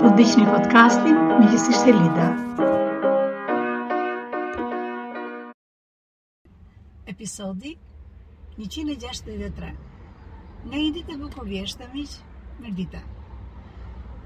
Po dëgjoni podcastin, me gjithësisht e lida. Episodi 163 Një ditë e bukur vjeshtë, miq, Mirdita,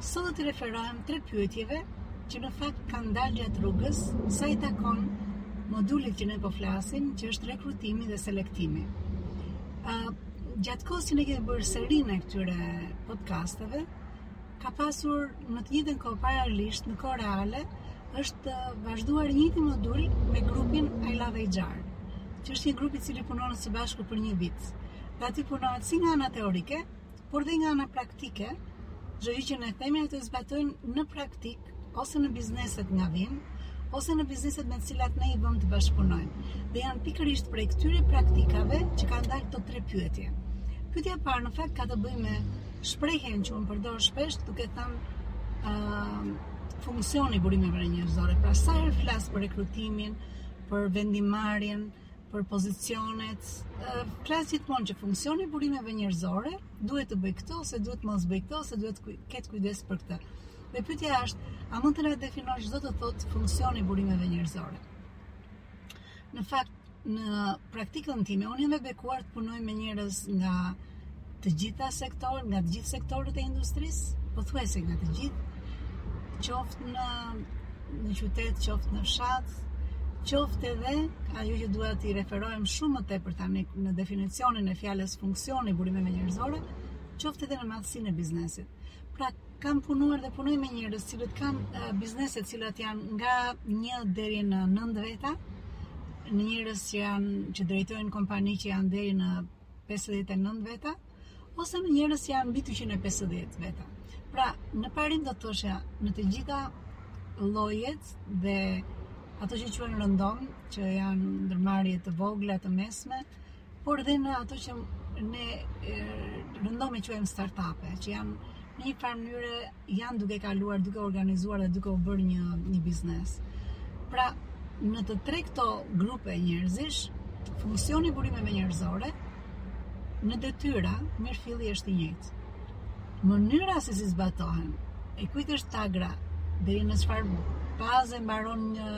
sot do të referohem tre pyetjeve që në fakt kanë dalë gjatë rrugës sa i takon modulit që ne po flasim, që është rekrutimi dhe selektimi. Ë gjatë kohës që ne kemi bërë serinë e këtyre podcasteve, ka pasur në të njëjtën kohë paralelisht në kohë reale është vazhduar i njëjti modul me grupin I Love HR, që është një grup i cili punon së bashku për një vit. Dhe aty punohet si nga ana teorike, por dhe nga ana praktike, çdo gjë që ne themi ato zbatojnë në praktikë ose në bizneset nga vijnë, ose në bizneset me të cilat ne i vëmë të bashkëpunojnë. Dhe janë pikërisht prej këtyre praktikave që kanë dalë këto tre pyetje. Pyetja e parë në fakt ka të bëjë me shprehjen që unë përdor shpesh duke thënë ë uh, funksioni i burimeve njerëzore. Pra sa herë flas për rekrutimin, për vendimmarrjen, për pozicionet. Flas gjithmonë që funksioni i burimeve njerëzore duhet të bëjë këtë ose duhet të mos bëjë këtë ose duhet të ketë kujdes për këtë. Dhe pyetja është, a mund të na definosh ç'do të thotë funksioni i burimeve njerëzore? Në fakt, në praktikën time, unë jam e bekuar të punoj me njerëz nga të gjitha sektorët, nga të gjithë sektorët e industrisë, pothuajse nga të gjithë, qoftë në në qytet, qoftë në fshat, qoftë edhe ajo që dua t'i referohem shumë më tepër tani në definicionin e fjalës funksioni i burimeve njerëzore, qoftë edhe në madhësinë e biznesit. Pra, kam punuar dhe punoj me njerëz që kanë biznese të cilat janë nga 1 deri në 9 veta, njerëz që janë që drejtojnë kompani që janë deri në pesëdhjetë e nëntë veta, ose njerëz që janë mbi 250 veta. Pra, në parim do të thoja në të gjitha llojet dhe ato që quhen rëndom, që janë ndërmarrje të vogla, të mesme, por dhe në ato që ne rëndom e quajmë startupe, që janë në një farë mënyre janë duke kaluar, duke organizuar dhe duke u bërë një një biznes. Pra, në të tre këto grupe njerëzish, funksioni i burimeve njerëzore në detyra mirëfilli është i njëjtë. Mënyra se si zbatohen e kujt është tagra deri në çfarë faze mbaron një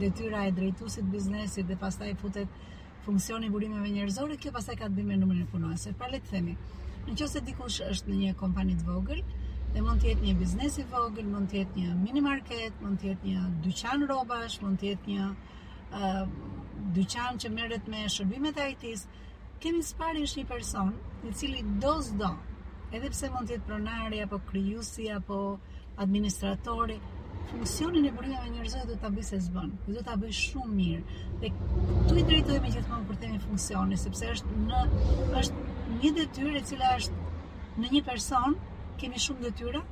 detyra e drejtuesit të biznesit dhe pastaj futet funksioni i burimeve njerëzore, kjo pastaj ka të bëjë me numrin e punonjësve. Pra le të themi, në qoftë se dikush është në një kompani të vogël, dhe mund të jetë një biznes i vogël, mund të jetë një mini market, mund të jetë një dyqan rrobash, mund të jetë një uh, dyqan që merret me shërbimet e IT-s. Kemi, së pari është një person, i cili do s'do, edhe pse mund të jetë pronari apo krijuesi apo administratori, funksionin e burimeve njerëzore do ta bëjë se s'bën. Dhe do ta bëjë shumë mirë. Dhe këtu i drejtohemi gjithmonë pra themi funksioni, sepse është në është një detyrë e cila është në një person, kemi shumë detyra,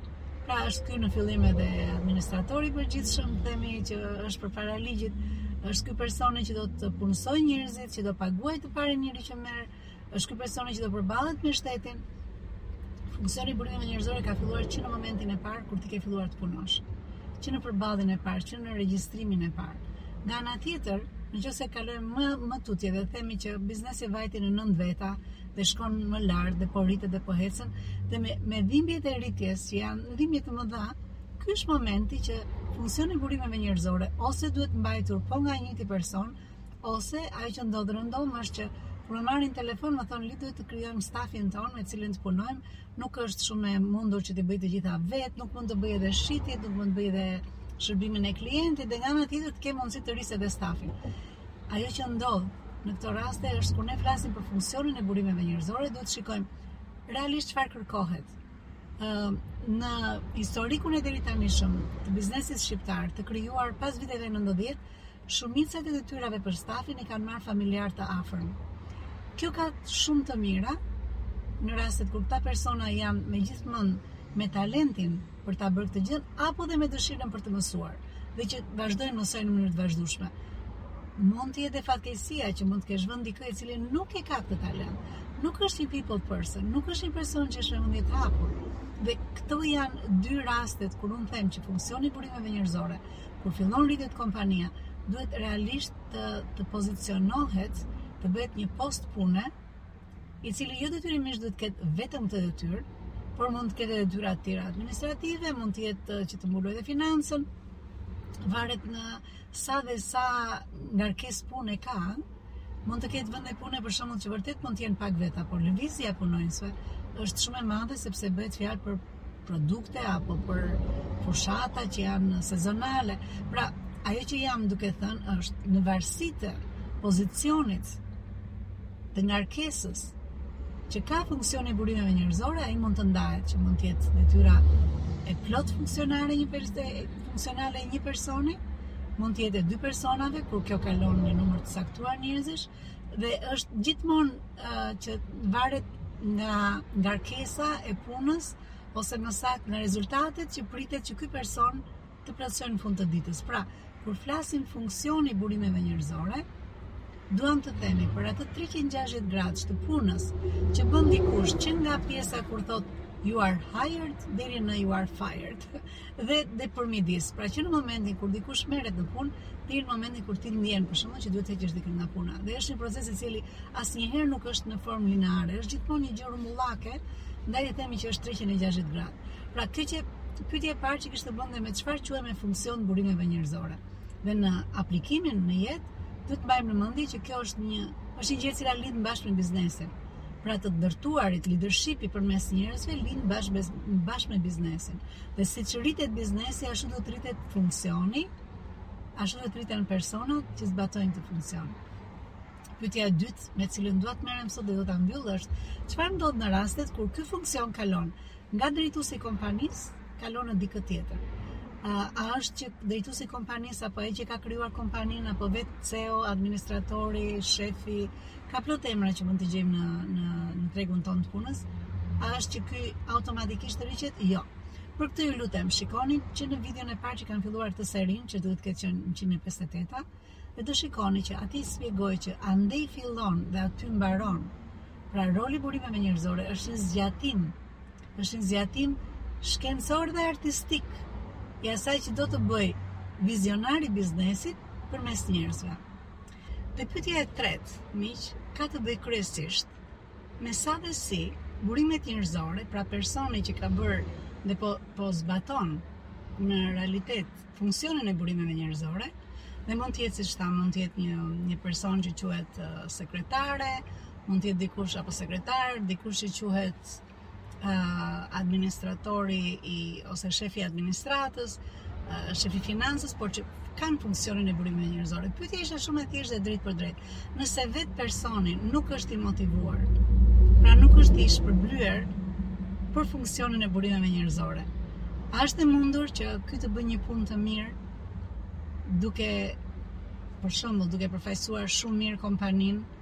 pra është ky në fillim edhe administratori i përgjithshëm themi që është përpara ligjit, është ky personi që do të punësojë njerëzit, që do paguajë të parin njeri që merr, Është ky personi që do përballet me shtetin. Funksioni i burimeve njerëzore ka filluar që në momentin e parë kur ti ke filluar të punosh. Që në përballjen e parë, që në regjistrimin e parë. Nga ana tjetër, në qoftë se kalojmë më, më tutje dhe themi që biznesi vajti në nëntë veta dhe shkon më lart dhe po rritet dhe po ecën dhe me, me dhimbjet e rritjes që janë dhimbje të mëdha ky është momenti që funksioni i burimeve njerëzore ose duhet mbajtur po nga i njëjti person Ose, ajo që ndodh rëndom është që kur më marrin në telefon më thonë li duhet të krijojmë stafin tonë me cilin të punojmë, nuk është shumë e mundur që t'i bëj të gjitha vetë, nuk mund të bëj edhe shitjet, nuk mund të bëj edhe shërbimin e klientit dhe nga ana tjetër të kem mundësi të rris edhe stafin. Ajo që ndodh në këto raste është kur ne flasim për funksionin e burimeve njerëzore, duhet të shikojmë realisht çfarë kërkohet. Ë në historikun e deritanishëm të biznesit shqiptar të krijuar pas viteve 90 Shumicën e detyrave për stafin i kanë marrë familjarë të afërm. Kjo ka shumë të mira në rastet kur këta persona janë me gjithë mend me talentin për ta bërë këtë gjë apo dhe me dëshirën për të mësuar dhe që vazhdojnë të mësojnë në mënyrë të vazhdueshme. Mund të jetë fatkeqësia që mund të kesh vënë dikë i cili nuk e ka këtë talent. Nuk është një people person, nuk është një person që është me mendje të hapur. Dhe këto janë dy rastet kur unë them që funksioni i burimeve njerëzore kur fillon rritet kompania, duhet realisht të të pozicionohet, të bëhet një post pune, i cili jo detyrimisht duhet të ketë vetëm këtë detyrë, por mund të ketë detyra të tjera administrative, mund të jetë që të mbulojë dhe financën, varet në sa dhe sa ngarkesë pune ka, mund të ketë vende pune për shembull që vërtet mund të jenë pak veta, por lëvizja e punonjësve është shumë e madhe sepse bëhet fjalë për produkte apo për fushata që janë sezonale. Pra, ajo që jam duke thënë është në varësi të pozicionit të ngarkesës që ka funksioni i burimeve njerëzore, ai mund të ndahet, që mund të jetë detyra e plotë funksionale e një personi, mund të jetë e dy personave kur kjo kalon një numër të caktuar njerëzish dhe është gjithmonë që varet nga ngarkesa e punës ose më saktë nga rezultatet që pritet që ky person të plotësojë në fund të ditës. Pra, kur flasim funksioni i burimeve njerëzore, duam të themi për atë 360 gradë të punës që bën dikush që nga pjesa kur thotë you are hired deri në you are fired. dhe dhe përmidis. Pra që në momentin kur dikush merret në punë, deri në momentin kur ti ndjen për shkakun që duhet të heqësh dikën nga puna. Dhe është një proces i cili asnjëherë nuk është në formë lineare, është gjithmonë një gjë rrumullake, ndaj i themi që është 360 gradë. Pra kjo që pyetja e parë që kishte të bënte me çfarë quhet me funksion të burimeve njerëzore. Dhe në aplikimin në jetë duhet të mbajmë në mendje që kjo është një është një gjë që lind bashkë me biznesin. Pra të ndërtuarit, leadershipi përmes njerëzve lind bashkë bashkë me biznesin. Dhe siç rritet biznesi, ashtu do të rritet funksioni, ashtu do të rriten personat që zbatojnë këtë funksion. Pyetja e dytë me të cilën dua të merrem sot dhe do ta mbyll është çfarë ndodh në rastet kur ky funksion kalon nga drejtuesi i kompanisë, kalon në dikë tjetër. A, a është që drejtuesi i kompanisë apo ai që ka krijuar kompaninë apo vetë CEO, administratori, shefi, Ka plot emra që mund të gjejmë në në në tregun tonë të punës. A është që ky automatikisht hiqet? Jo. Për këtë ju lutem, shikoni që në videon e parë që kam filluar këtë serinë, që duhet të ketë qenë 158-a, dhe do shikoni që aty shpjegoj që andej fillon dhe aty mbaron. Pra roli i burimeve njerëzore është një zgjatim, është një zgjatim shkencor dhe artistik i asaj që do të bëjë vizionari i biznesit përmes njerëzve. Dhe pyetja e tretë, miq, ka të bëjë kryesisht me sa dhe si burimet njerëzore, pra personi që ka bërë dhe po po zbaton në realitet funksionin e burimeve njerëzore, dhe mund të jetë siç thashë, mund të jetë një një person që quhet sekretare, mund të jetë dikush apo sekretar, dikush që quhet administratori i ose shefi i administratës, shefi i financës, por që kanë funksionin e burimeve njerëzore. Pyetja ishte shumë e thjeshtë dhe drejtpërdrejt. Nëse vetë personi nuk është i motivuar, pra nuk është i shpërblyer për funksionin e burimeve njerëzore, a është e mundur që ky të bëjë një punë të mirë duke për shembull duke përfaqësuar shumë mirë kompaninë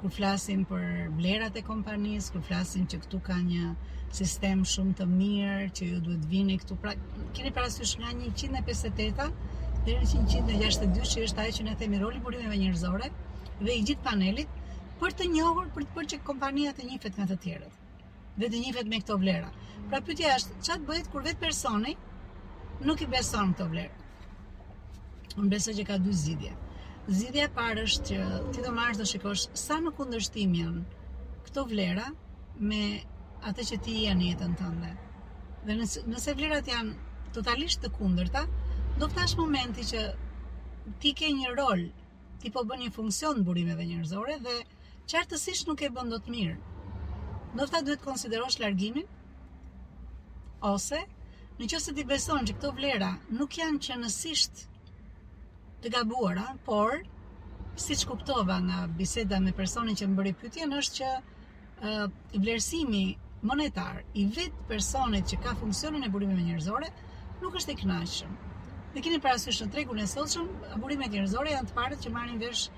kur flasim për vlerat e kompanisë, kur flasim që këtu ka një sistem shumë të mirë, që ju duhet të vini këtu. Pra, keni parasysh nga 158-a deri në 162 që është ajo që ne themi roli i burimeve njerëzore dhe i gjithë panelit për të njohur, për të bërë që kompania të njihet nga të tjerët. dhe të njihet me këto vlera. Pra pyetja është, çfarë bëhet kur vetë personi nuk i beson këto vlera? Unë besoj që ka dy zgjidhje. Zgjidhja e parë është që ti do marrësh do shikosh sa në kundërshtim janë këto vlera me atë që ti je në jetën tënde. Dhe nëse, nëse vlerat janë totalisht të kundërta, do të thotë, nga momenti që ti ke një rol ti po bën një funksion të burimeve njerëzore dhe qartësisht nuk e bën dot mirë. Do të duhet të konsiderosh largimin ose në qoftë se ti beson që këto vlera nuk janë qenësisht të gabuara, por siç kuptova nga biseda me personin që më bëri pyetjen është që vlerësimi monetar i vetë personit që ka funksionin e burimeve njerëzore nuk është i kënaqshëm. Dhe keni parasysh në tregun e sotshëm, burimet njerëzore janë të parët që marrin vesh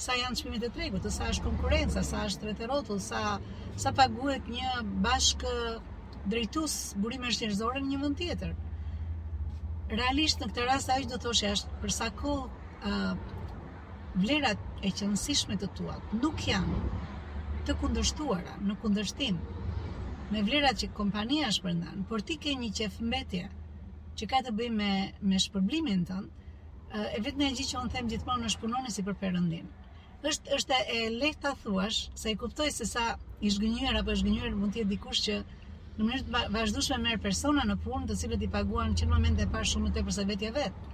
sa janë çmimet e tregut, sa është konkurrenca, sa është rreth rrotull, sa sa paguhet një bashkëdrejtues burimesh njerëzore në një vend tjetër. Realisht në këtë rast ajo që do të thosha është për sa kohë vlerat e qenësishme të tuat nuk janë të kundërshtuara në kundërshtim me vlerat që kompania shpërndan, por ti ke një qejfmbetje që ka të bëjë me me shpërblimin tënd, e vetmja gjë që unë them gjithmonë është punoni si për Perëndinë. Është është e lehtë ta thuash, se e kuptoj se sa i zhgënjyer apo e zhgënjyer mund të jetë dikush që në mënyrë të vazhdueshme merr persona në punë, të cilët i paguan që në momentin e parë shumë më tepër se vetja vet.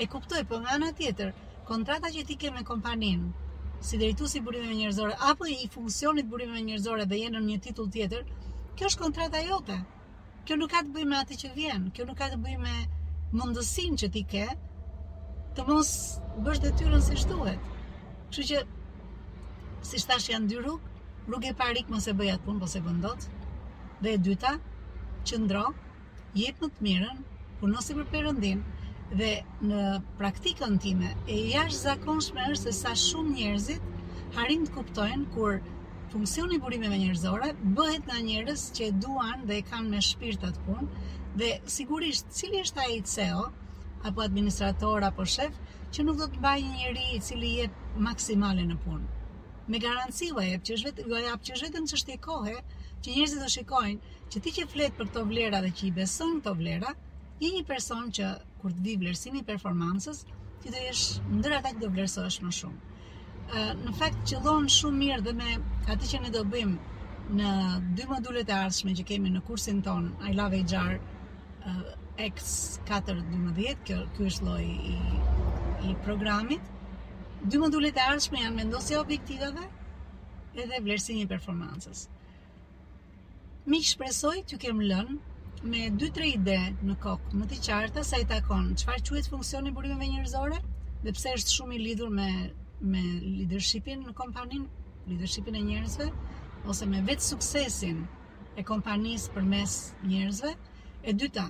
E kuptoj, por nga ana tjetër, Kontrata që ti ke me kompaninë, si drejtues i burimeve njerëzore apo i funksionit të burimeve njerëzore edhe je në një titull tjetër, kjo është kontrata jote. Kjo nuk ka të bëjë me atë që vjen, kjo nuk ka të bëjë me mundësinë që ti ke të mos bësh detyrën siç duhet. Kështu që siç thashë janë dy rrugë, rruga e parë ik, mos e bëj atë punë, po s'e bën dot. Dhe e dyta, qëndro, jep më të mirën, puno si për Perëndinë dhe në praktikën time e jashtëzakonshmja është se sa shumë njerëzit arrijnë të kuptojnë kur funksioni i burimeve njerëzore bëhet nga njerëz që e duan dhe e kanë me shpirt atë punë dhe sigurisht cili është ai CEO apo administrator apo shef që nuk do të mbajë një njeri i cili jep maksimalen në punë me garanci ua jap që është vetëm ju jap që është vetëm çështje kohe që njerëzit do shikojnë që ti që flet për këto vlera dhe që i beson këto vlera, je një person që kur të vijë vlerësimi i performancës, ti do jesh ndër ata që do vlerësohesh më shumë. Ë në fakt qëllon shumë mirë dhe me atë që ne do bëjmë në dy modulet e ardhshme që kemi në kursin tonë I Love HR X412, kjo ky është lloji i i programit. Dy modulet e ardhshme janë vendosja e objektivave edhe vlerësimi i performancës. Miq shpresoj t'ju kem lënë me 2-3 ide në kokë më të qarta sa i takon çfarë quhet funksioni i burimeve njerëzore dhe pse është shumë i lidhur me me leadershipin në kompaninë, leadershipin e njerëzve ose me vetë suksesin e kompanisë përmes njerëzve. E dyta,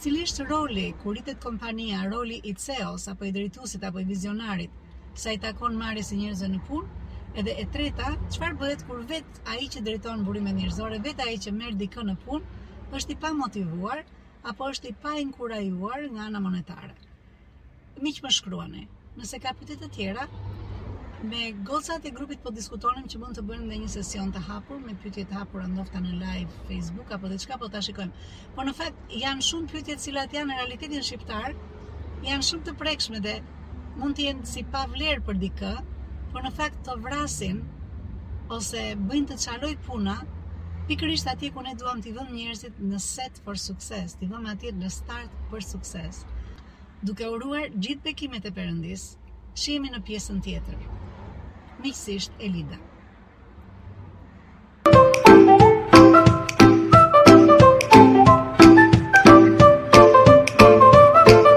cili është roli, kur rritet kompania, roli i CEO-s, apo i drejtusit, apo i vizionarit, sa i takon marrjes së njerëzve në punë, edhe e treta, çfarë bëhet kur vetë ai që drejton burimet njerëzore, vetë ai që merr dikë në punë, është i pamotivuar, apo është i painkurajuar nga ana monetare. Miq më shkruani, nëse ka pyetje të tjera, me gocat e grupit po diskutonim që mund të bëjmë dhe një sesion të hapur me pyetje të hapura ndofta në live Facebook apo diçka po ta shikojmë. Po në fakt janë shumë pyetje të cilat janë në realitetin shqiptar, janë shumë të prekshme dhe mund të jenë si pa vlerë për dikë, por në fakt të vrasin ose bëjnë të çalojë puna pikërisht atje ku ne duam t'i vëmë njerëzit në set start for success, t'i vëmë atje në start për sukses. Duke uruar gjithë bekimet e Perëndisë, shihemi në pjesën tjetër. Miqësisht Elida.